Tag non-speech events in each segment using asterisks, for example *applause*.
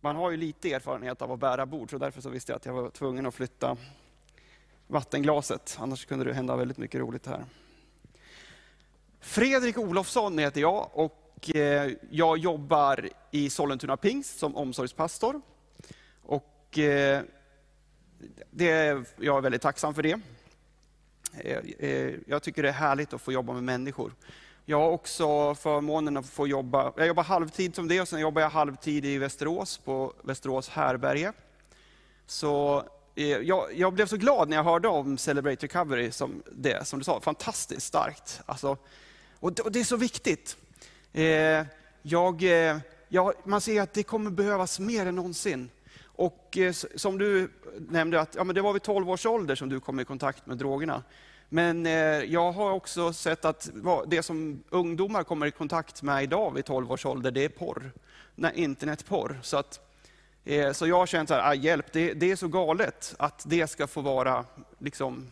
man har ju lite erfarenhet av att bära bord, så därför så visste jag att jag var tvungen att flytta vattenglaset. Annars kunde det hända väldigt mycket roligt här. Fredrik Olofsson heter jag och eh, jag jobbar i Sollentuna Pingst som omsorgspastor. Och eh, det jag är väldigt tacksam för det. Eh, jag tycker det är härligt att få jobba med människor. Jag har också förmånen att få jobba, jag jobbar halvtid som det och sen jobbar jag halvtid i Västerås på Västerås härberge. Så eh, jag, jag, blev så glad när jag hörde om Celebrate Recovery som det, som du sa, fantastiskt starkt. Alltså, och, det, och det är så viktigt. Eh, jag, eh, jag, man ser att det kommer behövas mer än någonsin. Och eh, som du nämnde, att ja, men det var vid 12 års ålder som du kom i kontakt med drogerna. Men eh, jag har också sett att det som ungdomar kommer i kontakt med idag vid 12 års ålder, det är porr. Nej, internetporr. Så, att, eh, så jag har känt att ah, hjälp, det, det, är så galet att det ska få vara liksom,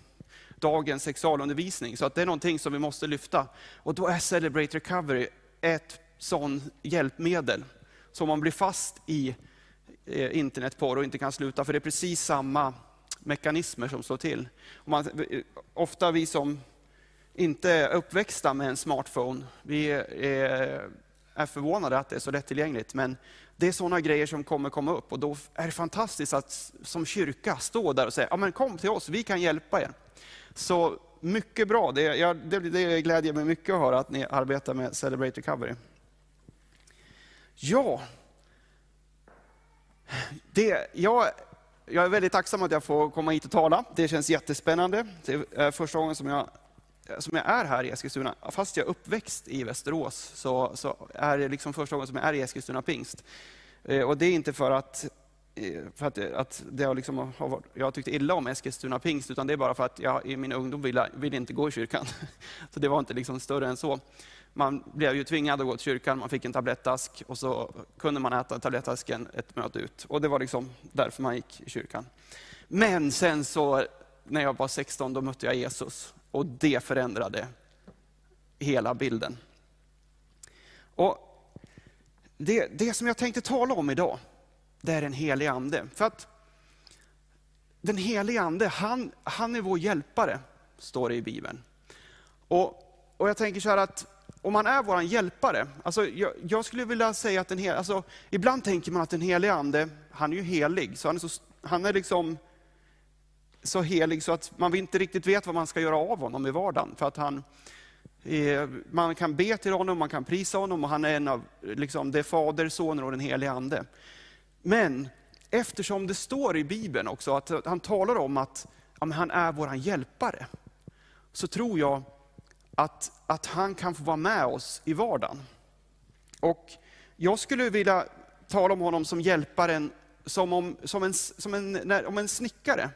dagens sexualundervisning. Så att det är någonting som vi måste lyfta. Och då är Celebrate Recovery ett sådant hjälpmedel. Så man blir fast i eh, internetporr och inte kan sluta, för det är precis samma mekanismer som slår till. Man, ofta vi som inte är uppväxta med en smartphone, vi är, är förvånade att det är så lättillgängligt. Men det är sådana grejer som kommer komma upp och då är det fantastiskt att som kyrka stå där och säga, ja, men kom till oss, vi kan hjälpa er. Så mycket bra, det, jag, det, det glädjer mig mycket att höra att ni arbetar med Celebrate Recovery. Ja, det, jag jag är väldigt tacksam att jag får komma hit och tala. Det känns jättespännande. Det är första gången som jag, som jag är här i Eskilstuna. Fast jag är uppväxt i Västerås så, så är det liksom första gången som jag är i Eskilstuna pingst. Eh, och det är inte för att, eh, för att, att det har liksom jag har tyckt illa om Eskilstuna pingst, utan det är bara för att jag i min ungdom ville, ville inte gå i kyrkan. *laughs* Så det var inte liksom större än så man blev ju tvingad att gå till kyrkan, man fick en tablettask och så kunde man äta tablettasken ett möte ut. Och det var liksom därför man gick i kyrkan. Men sen så, när jag var 16, då mötte jag Jesus. Och det förändrade hela bilden. Och det, det som jag tänkte tala om idag, det är den helige Ande. För att den helige Ande, han, han är vår hjälpare, står det i Bibeln. Och, och jag tänker så här att om han är vår hjälpare, alltså jag, jag, skulle vilja säga att den hel, alltså, ibland tänker man att den helige ande, han är ju helig, så han är, så, han är liksom så helig så att man inte riktigt vet vad man ska göra av honom i vardagen. För att han, eh, man kan be till honom, man kan prisa honom och han är en av, liksom, det är Fader, Sonen och den helige Ande. Men eftersom det står i Bibeln också att han talar om att ja, han är vår hjälpare, så tror jag att, att han kan få vara med oss i vardagen. Och jag skulle vilja tala om honom som hjälparen, som om, som en, som en, när, om en snickare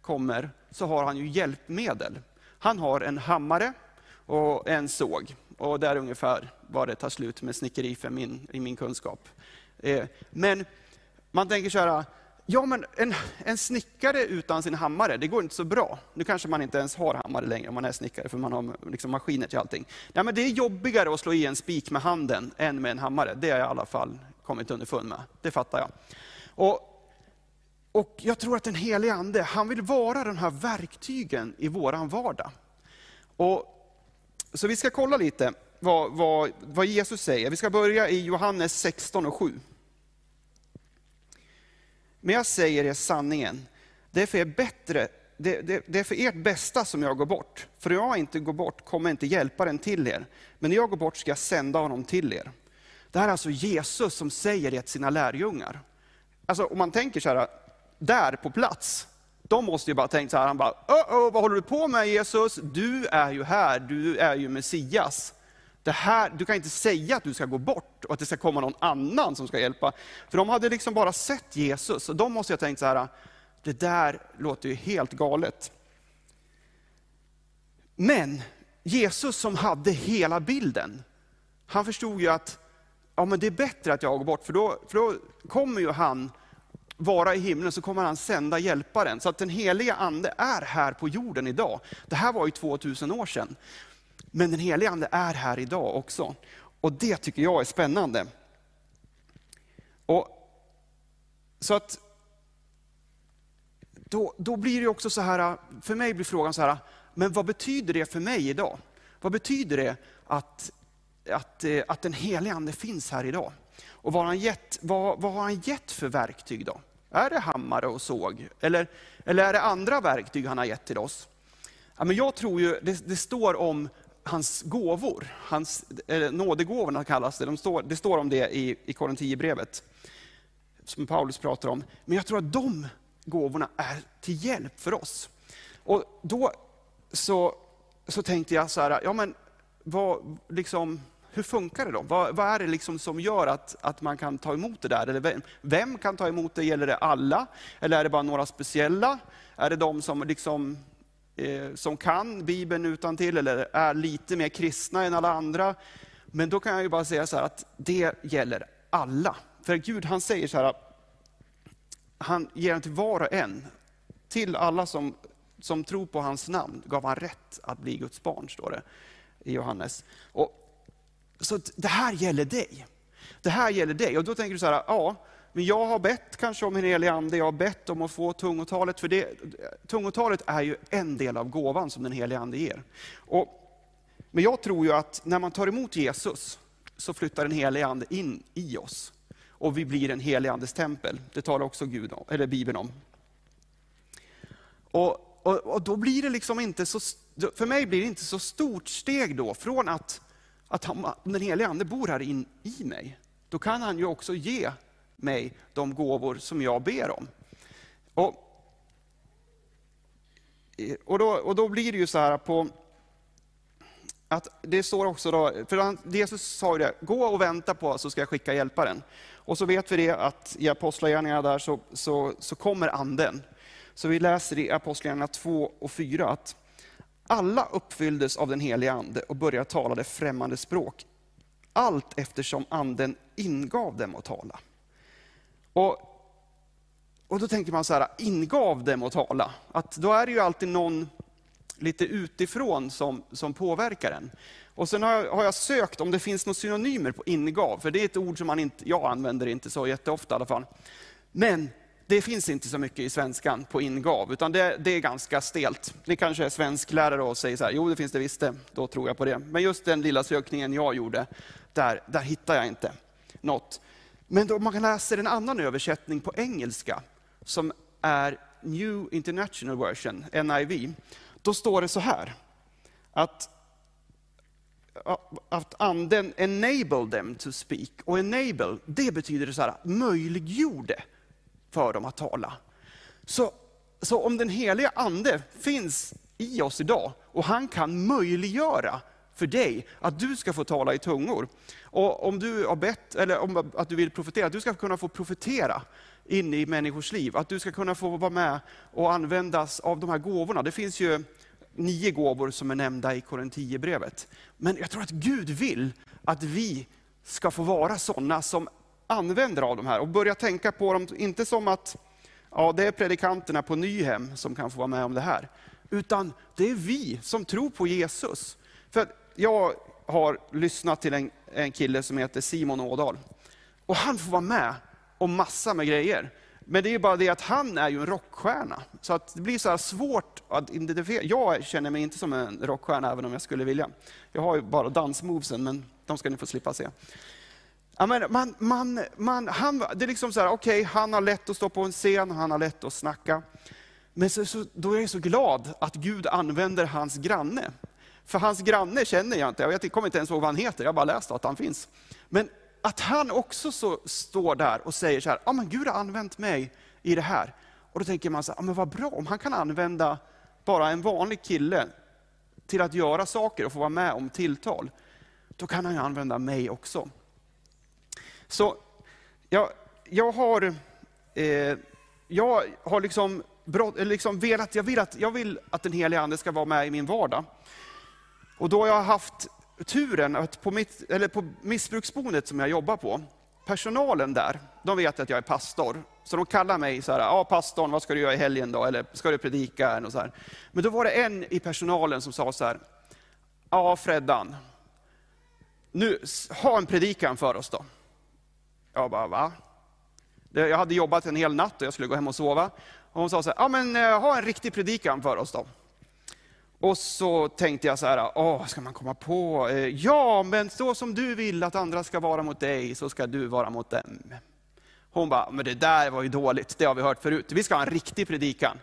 kommer så har han ju hjälpmedel. Han har en hammare och en såg. Och där ungefär var det tar slut med snickeri för min, i min kunskap. Eh, men man tänker så här, Ja, men en, en snickare utan sin hammare, det går inte så bra. Nu kanske man inte ens har hammare längre om man är snickare, för man har liksom maskiner till allting. Ja, men det är jobbigare att slå i en spik med handen än med en hammare. Det har jag i alla fall kommit underfund med. Det fattar jag. Och, och jag tror att den helige Ande, han vill vara de här verktygen i våran vardag. Och, så vi ska kolla lite vad, vad, vad Jesus säger. Vi ska börja i Johannes 16 och 7. Men jag säger er sanningen, det är för er bättre det, det, det, är för ert bästa som jag går bort. För om jag inte går bort kommer jag inte hjälparen till er. Men när jag går bort ska jag sända honom till er. Det här är alltså Jesus som säger det till sina lärjungar. Alltså om man tänker så här, där på plats, de måste ju bara tänkt så här, han bara, oh, oh, vad håller du på med Jesus? Du är ju här, du är ju Messias det här, du kan inte säga att du ska gå bort och att det ska komma någon annan som ska hjälpa. För de hade liksom bara sett Jesus och de måste ha tänkt så här, det där låter ju helt galet. Men Jesus som hade hela bilden, han förstod ju att ja, men det är bättre att jag går bort, för då, för då kommer ju han vara i himlen, så kommer han sända hjälparen. Så att den heliga ande är här på jorden idag. Det här var ju 2000 år sedan. Men den helige Ande är här idag också. Och det tycker jag är spännande. Och så att då, då blir det också så här, för mig blir frågan så här, men vad betyder det för mig idag? Vad betyder det att, att, eh, att den helige Ande finns här idag? Och vad har, han gett, vad, vad har han gett för verktyg då? Är det hammare och såg? Eller, eller är det andra verktyg han har gett till oss? Ja, men jag tror ju, det, det står om hans gåvor, hans, eller nådegåvorna kallas det, de står, det står om det i, i Korinthierbrevet, som Paulus pratar om. Men jag tror att de gåvorna är till hjälp för oss. Och då så, så tänkte jag så här, ja men vad, liksom, hur funkar det då? Vad, vad, är det liksom som gör att, att man kan ta emot det där? Eller vem, vem, kan ta emot det? Gäller det alla? Eller är det bara några speciella? Är det de som, liksom, Eh, som kan Bibeln utan till eller är lite mer kristna än alla andra? Men då kan jag ju bara säga så här att det gäller alla. För Gud han säger så här, han ger den till var och en. Till alla som, som tror på hans namn gav han rätt att bli Guds barn, står det i Johannes. Och, så det här gäller dig. Det här gäller dig. Och då tänker du så här, ja, men jag har bett kanske om en helig ande, jag har bett om att få tungotalet, för det, tungotalet är ju en del av gåvan som den helige ande ger. Och, men jag tror ju att när man tar emot Jesus, så flyttar den helige ande in i oss och vi blir en helig andes tempel. Det talar också Gud om, eller Bibeln om. Och, och, och, då blir det liksom inte så, för mig blir det inte så stort steg då från att, att han, den helige ande bor här in i mig. Då kan han ju också ge mig de gåvor som jag ber om. Och, och, då, och då blir det ju så här på att det står också då, för Jesus sa ju det, gå och vänta på så ska jag skicka hjälparen. Och så vet vi det att i Apostlagärningarna där så, så, så kommer anden. Så vi läser i Apostlagärningarna 2 och 4 att alla uppfylldes av den heliga ande och började tala det främmande språk. Allt eftersom anden ingav dem att tala. Och, och då tänker man så här, ingav dem att tala? Att då är det ju alltid någon lite utifrån som, som påverkar en. Och sen har jag, har jag, sökt om det finns några synonymer på ingav, för det är ett ord som man inte, jag använder inte så jätteofta i alla fall. Men det finns inte så mycket i svenskan på ingav, utan det, det är ganska stelt. Ni kanske är svensklärare och säger så här, jo det finns det visst det, då tror jag på det. Men just den lilla sökningen jag gjorde, där, där hittar jag inte något. Men om man läser en annan översättning på engelska, som är New International Version, NIV. Då står det så här, att, att anden enable them to speak. Och enable, det betyder så här, möjliggjorde för dem att tala. Så, så om den heliga ande finns i oss idag och han kan möjliggöra för dig att du ska få tala i tungor. Och om du har bett, eller om att du vill profetera, att du ska kunna få profetera in i människors liv. Att du ska kunna få vara med och användas av de här gåvorna. Det finns ju nio gåvor som är nämnda i Korinthierbrevet. Men jag tror att Gud vill att vi ska få vara sådana som använder av de här och börja tänka på dem, inte som att ja, det är predikanterna på Nyhem som kan få vara med om det här. Utan det är vi som tror på Jesus. För jag har lyssnat till en, en kille som heter Simon Ådahl. Och han får vara med om massa med grejer. Men det är bara det att han är ju en rockstjärna. Så att det blir så svårt att identifiera. Jag känner mig inte som en rockstjärna även om jag skulle vilja. Jag har ju bara dansmovesen, men de ska ni få slippa se. Ja, men man, man, man, han, det är liksom så här, okej, okay, han har lätt att stå på en scen, han har lätt att snacka. Men så, så, då är jag så glad att Gud använder hans granne. För hans granne känner jag inte, jag vet, kommer inte ens ihåg vad han heter, jag har bara läst att han finns. Men att han också så står där och säger så här, ja men Gud har använt mig i det här. Och då tänker man så här, ja men vad bra, om han kan använda bara en vanlig kille till att göra saker och få vara med om tilltal, då kan han ju använda mig också. Så jag, jag har, eh, jag har liksom, brott, liksom velat, jag vill, att, jag vill att den heliga Ande ska vara med i min vardag. Och då har jag haft turen att på, mitt, eller på missbruksboendet som jag jobbar på, personalen där, de vet att jag är pastor. Så de kallar mig så här, ja pastorn, vad ska du göra i helgen då? Eller ska du predika? Och så här. Men då var det en i personalen som sa så här, ja Freddan, nu, ha en predikan för oss då. Jag bara, va? Jag hade jobbat en hel natt och jag skulle gå hem och sova. Och hon sa så här, ja men eh, ha en riktig predikan för oss då. Och så tänkte jag så här, åh, ska man komma på, eh, ja men så som du vill att andra ska vara mot dig, så ska du vara mot dem. Hon bara, men det där var ju dåligt, det har vi hört förut, vi ska ha en riktig predikan.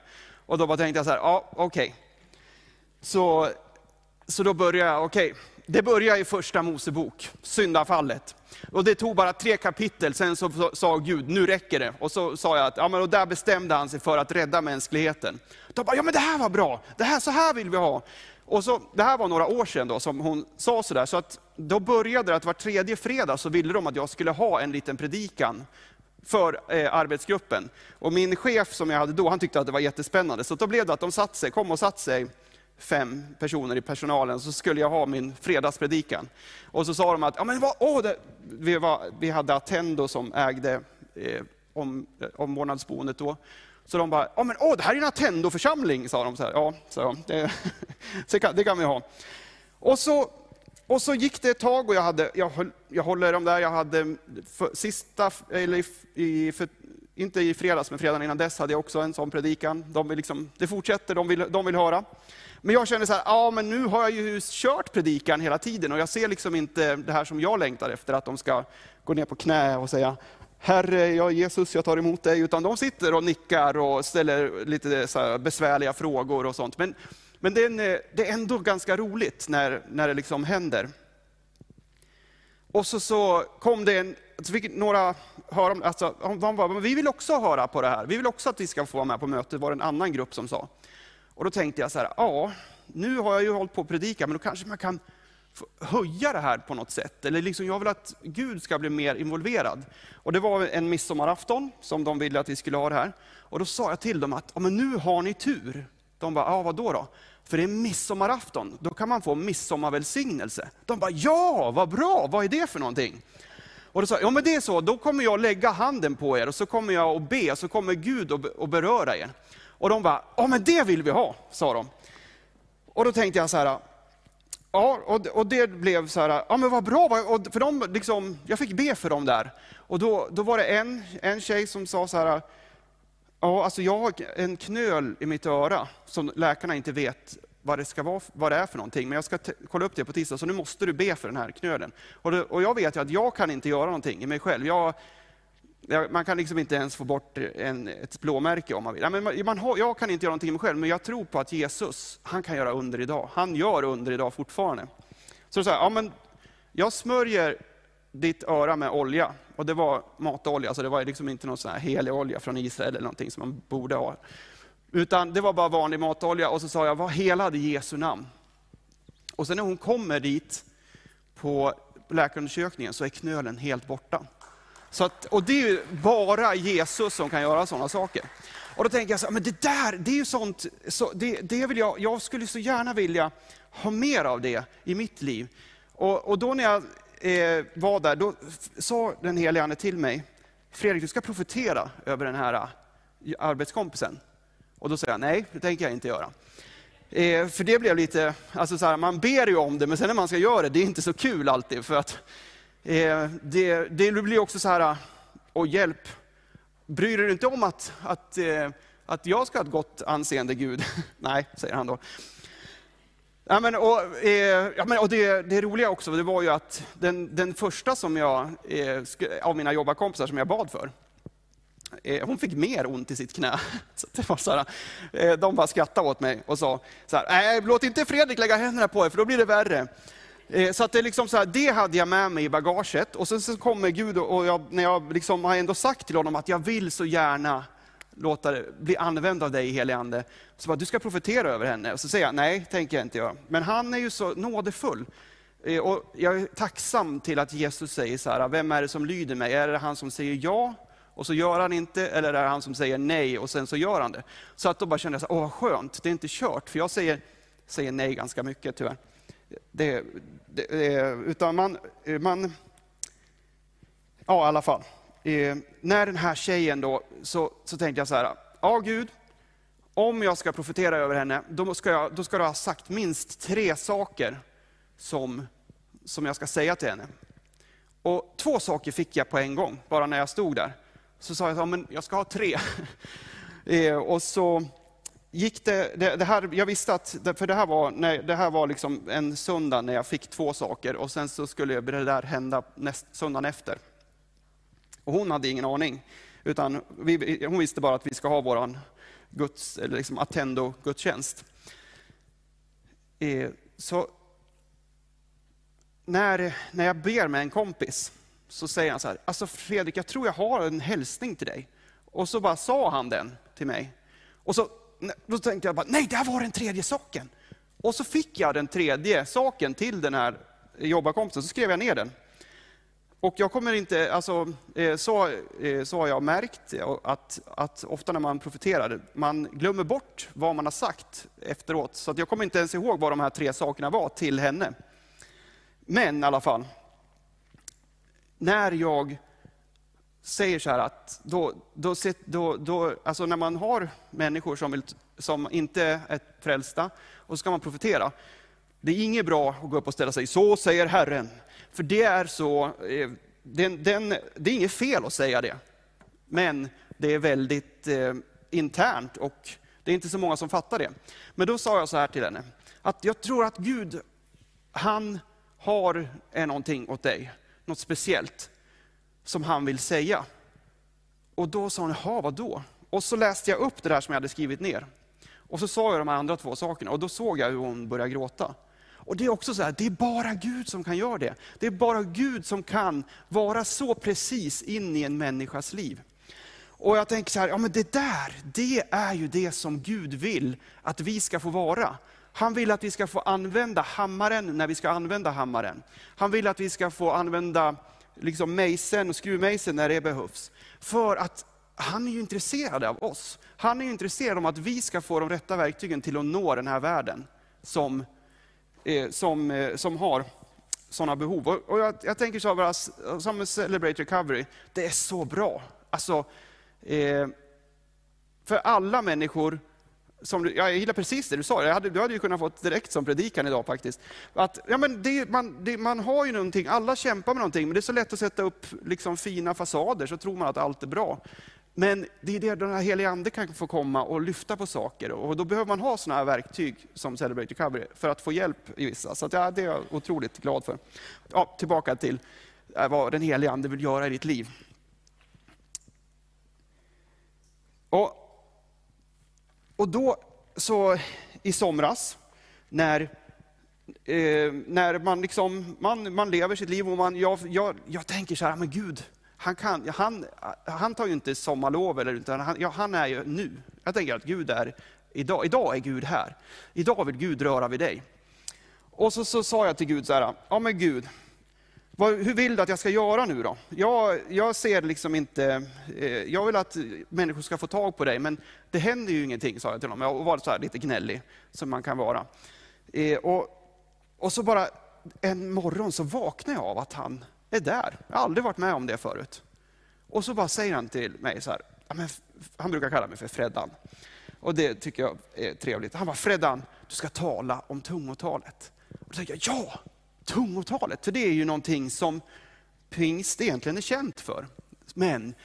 Och då bara tänkte jag så här, ja okej. Okay. Så, så då började jag, okej, okay det börjar i första Mosebok, syndafallet. Och det tog bara tre kapitel, sen så sa Gud, nu räcker det. Och så sa jag att, ja men och där bestämde han sig för att rädda mänskligheten. Då bara, ja men det här var bra, det här, så här vill vi ha. Och så, det här var några år sedan då, som hon sa sådär, så att då började det att var tredje fredag så ville de att jag skulle ha en liten predikan för eh, arbetsgruppen. Och min chef som jag hade då, han tyckte att det var jättespännande. Så då blev det att de satt sig, kom och satt sig fem personer i personalen, så skulle jag ha min fredagspredikan. Och så sa de att ja, men vad, åh, det, vi, var, vi hade Attendo som ägde eh, om, eh, omvårdnadsboendet då. Så de bara, ja men åh, det här är en Attendo-församling, sa de. Så här, ja, *laughs* så, det, det, kan, det kan vi ha. Och så, och så gick det ett tag och jag, hade, jag, höll, jag håller dem där, jag hade för, sista, eller i, för, inte i fredags, men fredagen innan dess hade jag också en sån predikan. De vill liksom, det fortsätter, de vill, de vill höra. Men jag kände så här, ja men nu har jag ju kört predikan hela tiden och jag ser liksom inte det här som jag längtar efter, att de ska gå ner på knä och säga, Herre, jag Jesus, jag tar emot dig. Utan de sitter och nickar och ställer lite så besvärliga frågor och sånt. Men, men det, är, det är ändå ganska roligt när, när det liksom händer. Och så, så kom det en, så fick några höra, alltså, de bara, vi vill också höra på det här. Vi vill också att vi ska få vara med på mötet, var det en annan grupp som sa. Och då tänkte jag så här, ja, nu har jag ju hållit på att predika, men då kanske man kan höja det här på något sätt. Eller liksom, jag vill att Gud ska bli mer involverad. Och det var en midsommarafton som de ville att vi skulle ha det här. Och då sa jag till dem att, ja, men nu har ni tur. De bara, ja vad då? då? För det är midsommarafton, då kan man få midsommarvälsignelse. De bara, ja vad bra, vad är det för någonting? Och då sa jag, ja men det är så, då kommer jag lägga handen på er och så kommer jag att be, och så kommer Gud att beröra er. Och de bara, ja men det vill vi ha, sa de. Och då tänkte jag så här, ja, och, och det blev så här, ja men vad bra, och för de liksom, jag fick be för dem där. Och då, då var det en, en tjej som sa så här, ja alltså jag har en knöl i mitt öra som läkarna inte vet vad det, ska vara, vad det är för någonting, men jag ska kolla upp det på tisdag, så nu måste du be för den här knölen. Och, det, och jag vet ju att jag kan inte göra någonting i mig själv. Jag, man kan liksom inte ens få bort en, ett blåmärke om man vill. Man, man har, jag kan inte göra någonting med mig själv, men jag tror på att Jesus, han kan göra under idag. Han gör under idag fortfarande. Så du sa jag, ja, men jag smörjer ditt öra med olja. Och det var matolja, så det var liksom inte någon sån här helig olja från Israel eller någonting som man borde ha. Utan det var bara vanlig matolja. Och så sa jag, var helad i Jesu namn. Och sen när hon kommer dit på läkarundersökningen så är knölen helt borta. Så att, och det är ju bara Jesus som kan göra sådana saker. Och då tänker jag så men det där, det är ju sånt, så det, det vill jag, jag skulle så gärna vilja ha mer av det i mitt liv. Och, och då när jag eh, var där, då sa den helige Ande till mig, Fredrik du ska profetera över den här eh, arbetskompisen. Och då sa jag, nej det tänker jag inte göra. Eh, för det blev lite, alltså så här, man ber ju om det, men sen när man ska göra det, det är inte så kul alltid. För att Eh, det, det blir också så här, och hjälp, bryr du dig inte om att, att, eh, att jag ska ha ett gott anseende Gud? *laughs* Nej, säger han då. Ja, men, och, eh, ja, men, och det, det roliga också, det var ju att den, den första som jag, eh, av mina jobbarkompisar som jag bad för, eh, hon fick mer ont i sitt knä. *laughs* Så det var så här, eh, de bara skrattade åt mig och sa, så här, låt inte Fredrik lägga händerna på er, för då blir det värre. Eh, så att det, liksom så här, det hade jag med mig i bagaget. Och sen så kommer Gud och jag, när jag liksom har ändå sagt till honom att jag vill så gärna låta det bli använd av dig helige Ande. Så bara, du ska profetera över henne. Och så säger jag, nej, tänker jag inte göra. Men han är ju så nådefull. Eh, och jag är tacksam till att Jesus säger så här, vem är det som lyder mig? Är det han som säger ja och så gör han inte, eller är det han som säger nej och sen så gör han det? Så att då bara kände jag, så åh vad skönt, det är inte kört. För jag säger, säger nej ganska mycket tyvärr. Det, det, utan man, man... Ja, i alla fall. Eh, när den här tjejen då, så, så tänkte jag så här, ja Gud, om jag ska profetera över henne, då ska, jag, då ska du ha sagt minst tre saker som, som jag ska säga till henne. Och två saker fick jag på en gång, bara när jag stod där. så sa jag så men jag ska ha tre. *laughs* Eh, och så gick det, det, det, här, jag visste att, för det här var, nej, det här var liksom en söndag när jag fick två saker och sen så skulle det där hända näst, söndagen efter. Och hon hade ingen aning, utan vi, hon visste bara att vi ska ha vår Guds, eller liksom Attendo-gudstjänst. Eh, så när, när jag ber med en kompis så säger han så här, alltså Fredrik, jag tror jag har en hälsning till dig. Och så bara sa han den till mig. Och så då tänkte jag bara, nej, där var den tredje saken. Och så fick jag den tredje saken till den här jobbarkompisen, så skrev jag ner den. Och jag kommer inte, alltså, så, så har jag märkt eh, att, att ofta när man profeterar, man glömmer bort vad man har sagt efteråt. Så att jag kommer inte ens ihåg vad de här tre sakerna var till henne. Men i alla fall, när jag säger så här att då, då, då, då, alltså när man har människor som, vill, som inte är frälsta och så ska man profetera. Det är inget bra att gå upp och ställa sig, så säger Herren. För det är så, eh, den, den, det är inget fel att säga det. Men det är väldigt eh, internt och det är inte så många som fattar det. Men då sa jag så här till henne, att jag tror att Gud, han har eh, någonting åt dig, något speciellt som han vill säga. Och då sa hon, jaha, vad då? Och så läste jag upp det där som jag hade skrivit ner. Och så sa jag de andra två sakerna och då såg jag hur hon började gråta. Och det är också så här, det är bara Gud som kan göra det. Det är bara Gud som kan vara så precis in i en människas liv. Och jag tänker så här, ja men det där, det är ju det som Gud vill att vi ska få vara. Han vill att vi ska få använda hammaren när vi ska använda hammaren. Han vill att vi ska få använda liksom mejseln och skruvmejseln när det behövs. För att han är ju intresserad av oss. Han är intresserad av att vi ska få de rätta verktygen till att nå den här världen som, eh, som, eh, som har sådana behov. Och, och jag, jag, tänker så här, som med Celebrate Recovery, det är så bra. Alltså, eh, för alla människor som du, jag gillar precis det du sa, jag hade, du hade ju kunnat få direkt som predikan idag faktiskt. Att, ja, men det, man, det, man har ju någonting, alla kämpar med någonting, men det är så lätt att sätta upp liksom fina fasader, så tror man att allt är bra. Men det är det den här heliga Ande kan få komma och lyfta på saker. Och då behöver man ha sådana här verktyg som Celebrate Recovery för att få hjälp i vissa. Så att, ja, det är jag otroligt glad för. Ja, tillbaka till äh, vad den heliga Ande vill göra i ditt liv. Och och då, så i somras, när, eh, när man, liksom, man, man lever sitt liv och man, jag, jag, jag tänker så här, men Gud, han, kan, han, han tar ju inte sommarlov, eller, utan han, ja, han är ju nu. Jag tänker att Gud är, idag, idag är Gud här. Idag vill Gud röra vid dig. Och så, så sa jag till Gud så här, ja men Gud, vad, hur vill du att jag ska göra nu då? Jag, jag ser liksom inte, eh, jag vill att människor ska få tag på dig, men det händer ju ingenting, sa jag till honom. Jag var så lite gnällig, som man kan vara. Eh, och, och så bara en morgon så vaknar jag av att han är där. Jag har aldrig varit med om det förut. Och så bara säger han till mig så här, men, han brukar kalla mig för Freddan. Och det tycker jag är trevligt. Han bara, Freddan, du ska tala om tungotalet. Och då tänker jag, ja! Tungotalet. För det är ju någonting som pingst egentligen är känt för. Men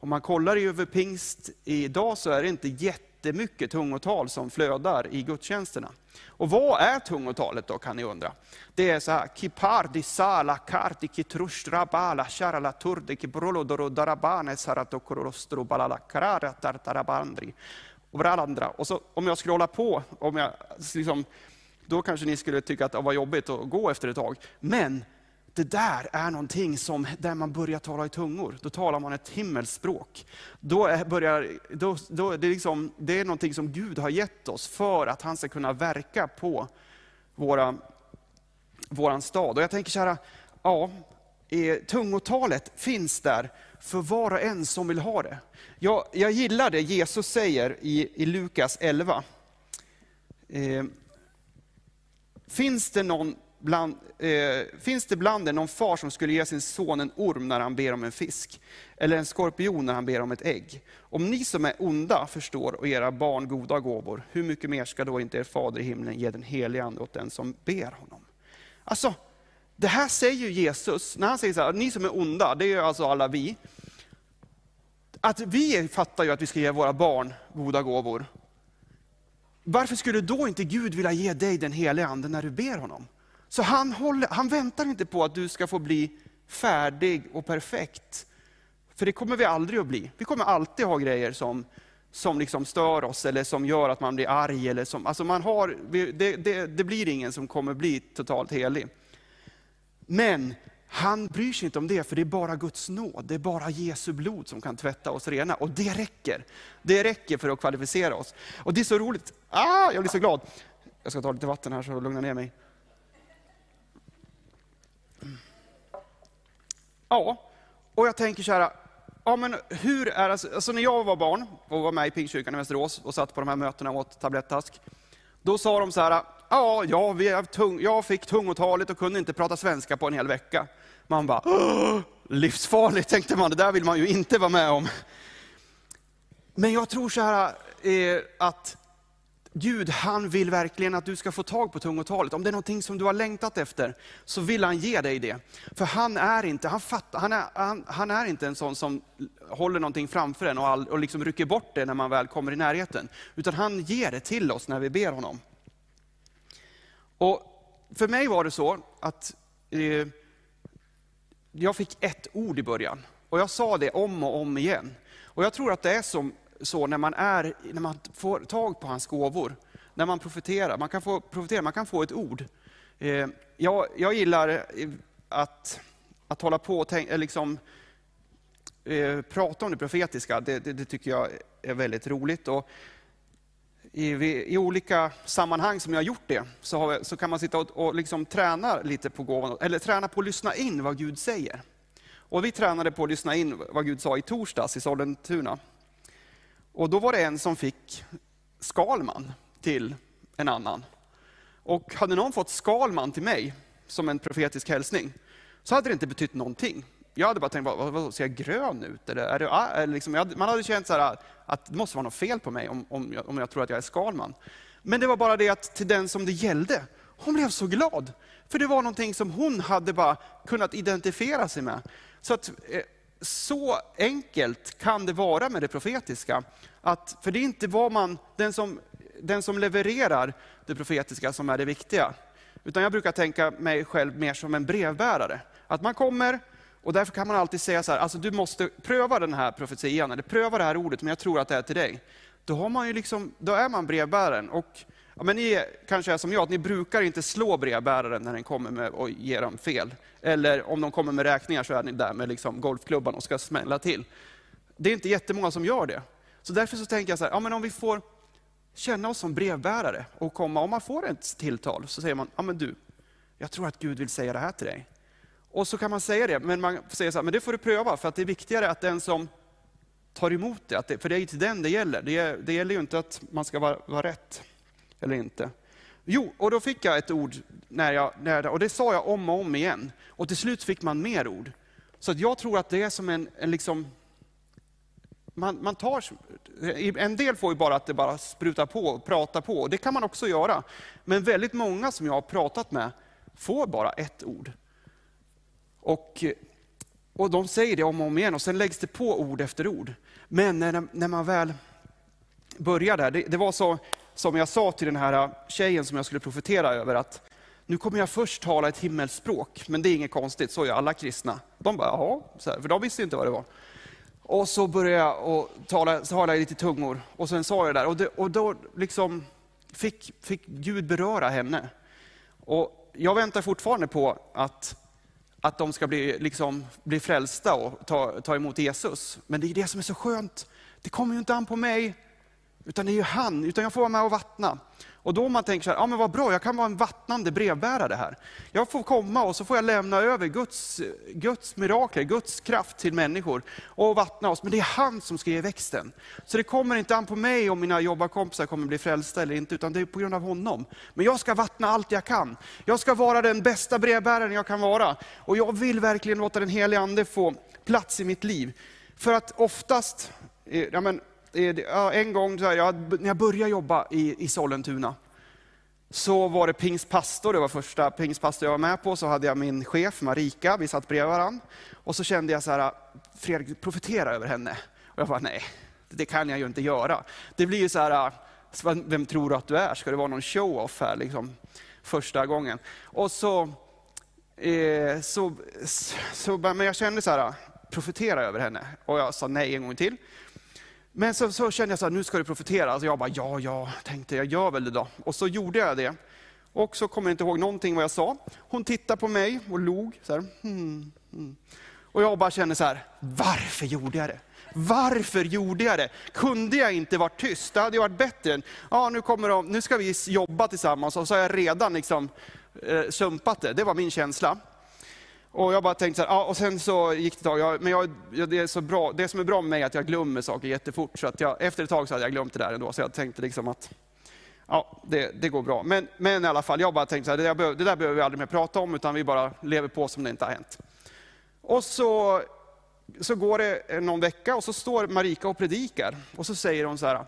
om man kollar över pingst idag så är det inte jättemycket tungotal som flödar i gudstjänsterna. Och vad är tungotalet då kan ni undra? Det är så här, kipardi sala karti kitrush rabala sharala turde kibrolodoro darabane saratokorostro balala karara tartarabandri. Och varandra. Och så om jag scrollar på, om jag liksom då kanske ni skulle tycka att det var jobbigt att gå efter ett tag. Men det där är någonting som, där man börjar tala i tungor, då talar man ett himmelsspråk. Då börjar, då, då, det, är liksom, det är någonting som Gud har gett oss för att han ska kunna verka på våra, våran stad. Och jag tänker så här, ja, tungotalet finns där för var och en som vill ha det. Jag, jag gillar det Jesus säger i, i Lukas 11. Eh, Finns det, någon bland, eh, finns det bland er någon far som skulle ge sin son en orm när han ber om en fisk? Eller en skorpion när han ber om ett ägg? Om ni som är onda förstår och era barn goda gåvor, hur mycket mer ska då inte er fader i himlen ge den helige Ande åt den som ber honom? Alltså, det här säger Jesus, när han säger så här, ni som är onda, det är alltså alla vi. att vi fattar ju att vi ska ge våra barn goda gåvor. Varför skulle då inte Gud vilja ge dig den heliga anden när du ber honom? Så han, håller, han väntar inte på att du ska få bli färdig och perfekt. För det kommer vi aldrig att bli. Vi kommer alltid ha grejer som, som liksom stör oss eller som gör att man blir arg. Eller som, alltså man har, det, det, det blir ingen som kommer bli totalt helig. Men han bryr sig inte om det, för det är bara Guds nåd. Det är bara Jesu blod som kan tvätta oss rena. Och det räcker. Det räcker för att kvalificera oss. Och det är så roligt. Ah, jag blir så glad. Jag ska ta lite vatten här så jag lugnar ner mig. Ja, och jag tänker så här, ja men hur är det, alltså, alltså när jag var barn och var med i Pingstkyrkan i Västerås och satt på de här mötena och åt tablettask, då sa de så här, ja, ja vi tung, jag fick tungotalet och kunde inte prata svenska på en hel vecka. Man bara, livsfarligt tänkte man, det där vill man ju inte vara med om. Men jag tror så här eh, att Gud, han vill verkligen att du ska få tag på tungotalet. Om det är någonting som du har längtat efter, så vill han ge dig det. För han är inte, han fattar, han är, han, han är inte en sån som håller någonting framför en och, all, och liksom rycker bort det när man väl kommer i närheten. Utan han ger det till oss när vi ber honom. Och för mig var det så att eh, jag fick ett ord i början. Och jag sa det om och om igen. Och jag tror att det är som, så när man, är, när man får tag på hans gåvor, när man profeterar. Man kan få, profetera, man kan få ett ord. Eh, jag, jag gillar eh, att, att hålla på och tänk, eh, liksom, eh, prata om det profetiska. Det, det, det, tycker jag är väldigt roligt. Och i, i, olika sammanhang som jag har gjort det, så, har, så kan man sitta och, och liksom träna lite på gåvan, eller träna på att lyssna in vad Gud säger. Och vi tränade på att lyssna in vad Gud sa i torsdags i Sollentuna. Och då var det en som fick Skalman till en annan. Och hade någon fått Skalman till mig som en profetisk hälsning, så hade det inte betytt någonting. Jag hade bara tänkt, vad, vad, ser jag grön ut? Eller är det, ah, är liksom, hade, man hade känt så här, att det måste vara något fel på mig om, om, jag, om jag tror att jag är Skalman. Men det var bara det att till den som det gällde, hon blev så glad. För det var någonting som hon hade bara kunnat identifiera sig med. Så att, eh, så enkelt kan det vara med det profetiska. Att, för det är inte vad man, den som, den som levererar det profetiska som är det viktiga. Utan jag brukar tänka mig själv mer som en brevbärare. Att man kommer, och därför kan man alltid säga så här, alltså du måste pröva den här profetian, eller pröva det här ordet, men jag tror att det är till dig. Då, har man ju liksom, då är man brevbäraren. Och, ja, men ni kanske är som jag, att ni brukar inte slå brevbäraren när den kommer med och ger dem fel. Eller om de kommer med räkningar så är ni där med liksom golfklubban och ska smälla till. Det är inte jättemånga som gör det. Så därför så tänker jag så här, ja, men om vi får känna oss som brevbärare och komma, om man får ett tilltal, så säger man, ja men du, jag tror att Gud vill säga det här till dig. Och så kan man säga det, men man säger så här, men det får du pröva, för att det är viktigare att den som tar emot det, att det för det är ju till den det gäller. Det, det gäller ju inte att man ska vara, vara rätt eller inte. Jo, och då fick jag ett ord, när jag, när, och det sa jag om och om igen. Och till slut fick man mer ord. Så att jag tror att det är som en, en liksom, man, man tar, en del får ju bara att det bara sprutar på och pratar på, och det kan man också göra. Men väldigt många som jag har pratat med får bara ett ord. Och, och de säger det om och om igen och sen läggs det på ord efter ord. Men när, när man väl börjar där, det, det var så som jag sa till den här tjejen som jag skulle profetera över, att nu kommer jag först tala ett himmelsspråk, men det är inget konstigt, så gör alla kristna. De bara, jaha, så här, för de visste inte vad det var. Och så började jag och tala, så jag lite tungor, och sen sa jag det där, och, det, och då liksom fick, fick Gud beröra henne. Och jag väntar fortfarande på att att de ska bli, liksom, bli frälsta och ta, ta emot Jesus. Men det är det som är så skönt. Det kommer ju inte an på mig, utan det är ju han. Utan jag får vara med och vattna. Och då man tänker så här, ja men vad bra, jag kan vara en vattnande brevbärare här. Jag får komma och så får jag lämna över Guds, Guds mirakler, Guds kraft till människor och vattna oss. Men det är han som ska ge växten. Så det kommer inte an på mig om mina jobbarkompisar kommer bli frälsta eller inte, utan det är på grund av honom. Men jag ska vattna allt jag kan. Jag ska vara den bästa brevbäraren jag kan vara. Och jag vill verkligen låta den helige Ande få plats i mitt liv. För att oftast, eh, ja men, Eh, en gång när jag började jobba i, i Sollentuna, så var det pingstpastor, det var första pingstpastor jag var med på, så hade jag min chef Marika, vi satt bredvid varandra. Och så kände jag så här, Fredrik profetera över henne. Och jag bara, nej, det kan jag ju inte göra. Det blir ju så här, vem tror du att du är? Ska det vara någon show-off här liksom, första gången? Och så, eh, så, så, men jag kände så här, profetera över henne. Och jag sa nej en gång till. Men så, så kände jag så här, nu ska du profetera. Alltså jag bara, ja, ja, tänkte jag gör väl det då. Och så gjorde jag det. Och så kommer jag inte ihåg någonting vad jag sa. Hon tittade på mig och log. Så här, hmm, hmm. Och jag bara kände så här, varför gjorde jag det? Varför gjorde jag det? Kunde jag inte varit tyst? Det hade ju varit bättre. Ja, nu, kommer de, nu ska vi jobba tillsammans och så har jag redan liksom, eh, sumpat det. Det var min känsla. Och jag bara tänkte så här, ja, och sen så gick det ett tag, jag, men jag, det, är så bra, det som är bra med mig är att jag glömmer saker jättefort, så att jag, efter ett tag så hade jag glömt det där ändå, så jag tänkte liksom att ja, det, det går bra. Men, men i alla fall, jag bara tänkte så här, det, där, det där behöver vi aldrig mer prata om, utan vi bara lever på som det inte har hänt. Och så, så går det någon vecka och så står Marika och predikar, och så säger hon så här,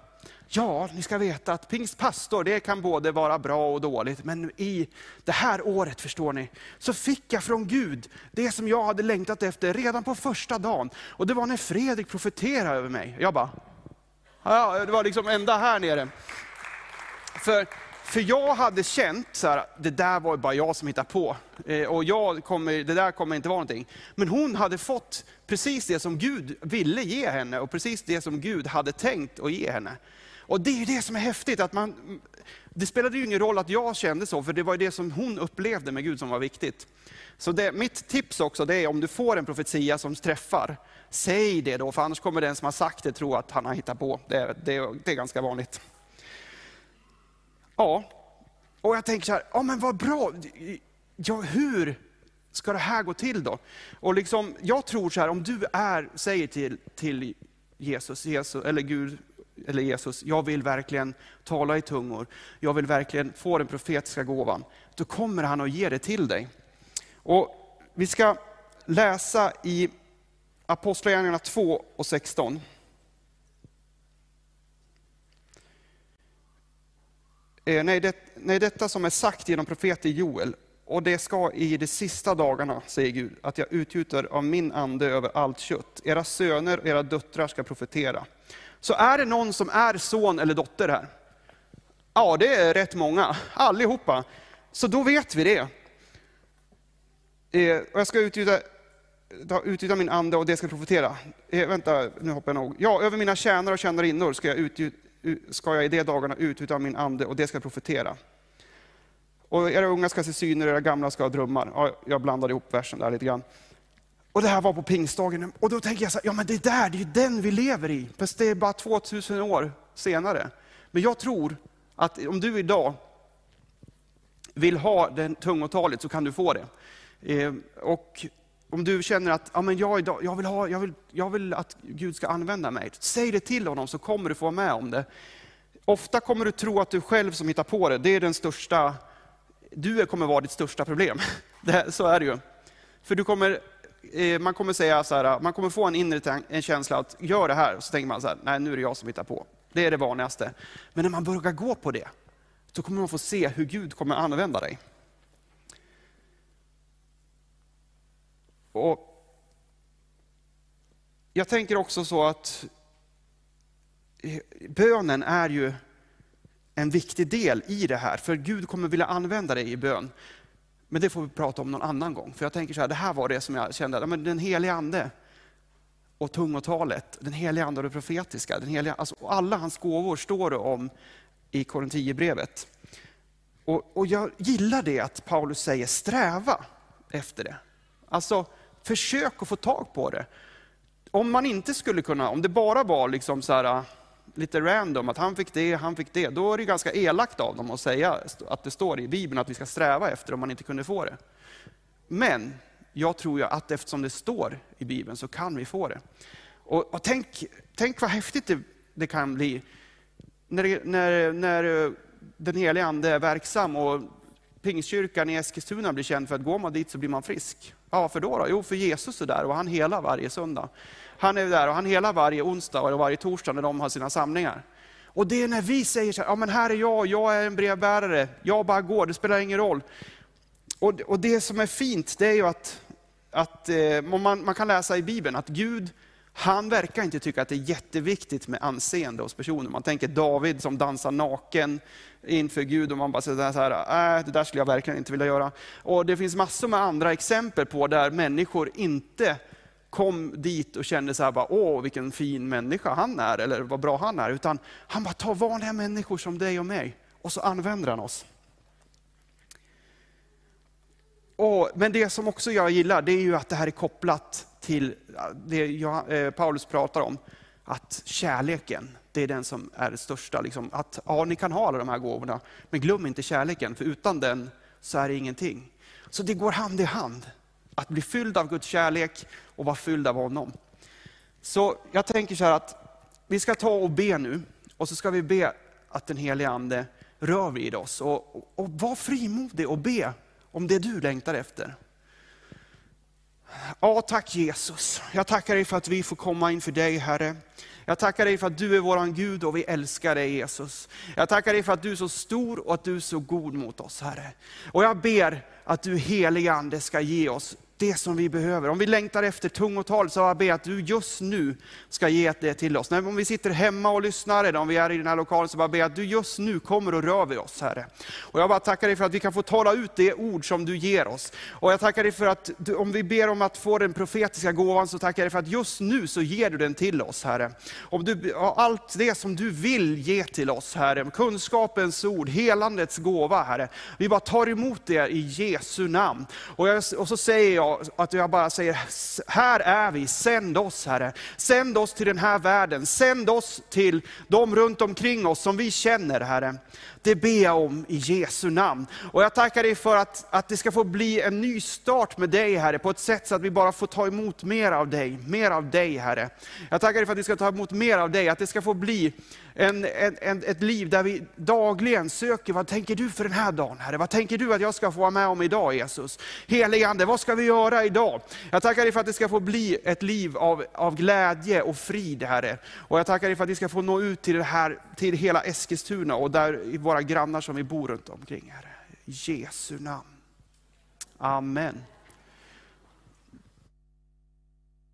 Ja, ni ska veta att pingstpastor, det kan både vara bra och dåligt, men i det här året, förstår ni, så fick jag från Gud det som jag hade längtat efter redan på första dagen. Och det var när Fredrik profeterade över mig. Jag bara, ja, det var liksom ända här nere. För, för jag hade känt så här, det där var bara jag som hittade på. Eh, och jag kommer, det där kommer inte vara någonting. Men hon hade fått precis det som Gud ville ge henne och precis det som Gud hade tänkt att ge henne. Och det är det som är häftigt, att man, det spelade ju ingen roll att jag kände så, för det var det som hon upplevde med Gud som var viktigt. Så det, mitt tips också, det är om du får en profetia som träffar, säg det då, för annars kommer den som har sagt det tro att han har hittat på. Det, det, det är ganska vanligt. Ja, och jag tänker så här, ja men vad bra, ja, hur ska det här gå till då? Och liksom, jag tror så här, om du är, säger till, till Jesus, Jesus, eller Gud, eller Jesus, jag vill verkligen tala i tungor, jag vill verkligen få den profetiska gåvan, då kommer han att ge det till dig. Och vi ska läsa i Apostlagärningarna 2 och 16. Eh, nej, det, nej, detta som är sagt genom profeten Joel, och det ska i de sista dagarna, säger Gud, att jag utgjuter av min ande över allt kött. Era söner och era döttrar ska profetera. Så är det någon som är son eller dotter här? Ja, det är rätt många, allihopa. Så då vet vi det. Eh, och jag ska utgjuta, utgjuta min ande och det ska profetera. Eh, vänta, nu hoppar jag nog. Ja, över mina tjänare och tjänarinnor ska jag, utgjuta, ska jag i de dagarna utgjuta min ande och det ska profetera. Och era unga ska se syner, era gamla ska ha drömmar. Ja, jag blandade ihop versen där lite grann. Och det här var på pingstdagen. Och då tänker jag så här, ja men det är där, det är ju den vi lever i. Fast det är bara 2000 år senare. Men jag tror att om du idag vill ha det tungotalet så kan du få det. Eh, och om du känner att ja, men jag, idag, jag, vill ha, jag, vill, jag vill att Gud ska använda mig, säg det till honom så kommer du få vara med om det. Ofta kommer du tro att du själv som hittar på det, det är den största, du kommer vara ditt största problem. *laughs* Det, så är det ju. För du kommer eh, man kommer säga så här, man kommer få en inre en känsla att gör det här, så tänker man så här, nej nu är det jag som hittar på. Det är det vanligaste. Men när man börjar gå på det, så kommer man få se hur Gud kommer använda dig. Och jag tänker också så att bönen är ju en viktig del i det här, för Gud kommer vilja använda dig i bön. Men det får vi prata om någon annan gång. För jag tänker så här, det här var det som jag kände, men den heliga ande och tungotalet, den heliga ande och det profetiska, den heliga, alltså alla hans gåvor står det om i Korinthierbrevet. Och, och jag gillar det att Paulus säger sträva efter det. Alltså försök att få tag på det. Om man inte skulle kunna, om det bara var liksom så här, äh, lite random, att han fick det, han fick det, då är det ganska elakt av dem att säga att det står i Bibeln att vi ska sträva efter om man inte kunde få det. Men jag tror ju att eftersom det står i Bibeln så kan vi få det. Och, och tänk, tänk vad häftigt det, det kan bli när, när, när den helige Ande är verksam och Pingstkyrkan i Eskilstuna blir känd för att går man dit så blir man frisk. Ja, varför då, då? Jo, för Jesus är där och han helar varje söndag. Han är där och han helar varje onsdag och varje torsdag när de har sina samlingar. Och det är när vi säger så här, ja men här är jag, jag är en brevbärare, jag bara går, det spelar ingen roll. Och, och det som är fint, det är ju att, att eh, man, man kan läsa i Bibeln att Gud han verkar inte tycka att det är jätteviktigt med anseende hos personer. Man tänker David som dansar naken inför Gud och man bara säger så här, äh, det där skulle jag verkligen inte vilja göra. Och det finns massor med andra exempel på där människor inte kom dit och kände så här, bara, åh vilken fin människa han är, eller vad bra han är. Utan han bara tar vanliga människor som dig och mig och så använder han oss. Och, men det som också jag gillar, det är ju att det här är kopplat till det jag, eh, Paulus pratar om. Att kärleken, det är den som är det största. Liksom. Att, ja, ni kan ha alla de här gåvorna, men glöm inte kärleken, för utan den så är det ingenting. Så det går hand i hand. Att bli fylld av Guds kärlek och vara fylld av honom. Så jag tänker så här att vi ska ta och be nu, och så ska vi be att den helige Ande rör vid oss. Och, och, och var frimodig och be om det du längtar efter. Ja, tack Jesus. Jag tackar dig för att vi får komma inför dig Herre. Jag tackar dig för att du är våran Gud och vi älskar dig Jesus. Jag tackar dig för att du är så stor och att du är så god mot oss Herre. Och jag ber att du helige Ande ska ge oss det som vi behöver. Om vi längtar efter tungotal så jag ber att du just nu ska ge det till oss. Om vi sitter hemma och lyssnar, eller om vi är i den här lokalen, så bara ber jag att du just nu kommer och rör vid oss Herre. Och jag bara tackar dig för att vi kan få tala ut det ord som du ger oss. Och jag tackar dig för att du, om vi ber om att få den profetiska gåvan, så tackar jag dig för att just nu så ger du den till oss Herre. Om du, allt det som du vill ge till oss Herre, kunskapens ord, helandets gåva Herre. Vi bara tar emot det i Jesu namn. Och, jag, och så säger jag, att jag bara säger, här är vi, sänd oss Herre. Sänd oss till den här världen, sänd oss till de runt omkring oss som vi känner Herre. Det ber jag om i Jesu namn. Och jag tackar dig för att, att det ska få bli en ny start med dig Herre, på ett sätt så att vi bara får ta emot mer av dig, mer av dig Herre. Jag tackar dig för att vi ska ta emot mer av dig, att det ska få bli en, en, ett liv där vi dagligen söker, vad tänker du för den här dagen Herre? Vad tänker du att jag ska få vara med om idag Jesus? Helige Ande, vad ska vi göra idag? Jag tackar dig för att det ska få bli ett liv av, av glädje och frid Herre. Och jag tackar dig för att vi ska få nå ut till, det här, till hela Eskilstuna och där våra grannar som vi bor runt omkring Herre. I Jesu namn. Amen.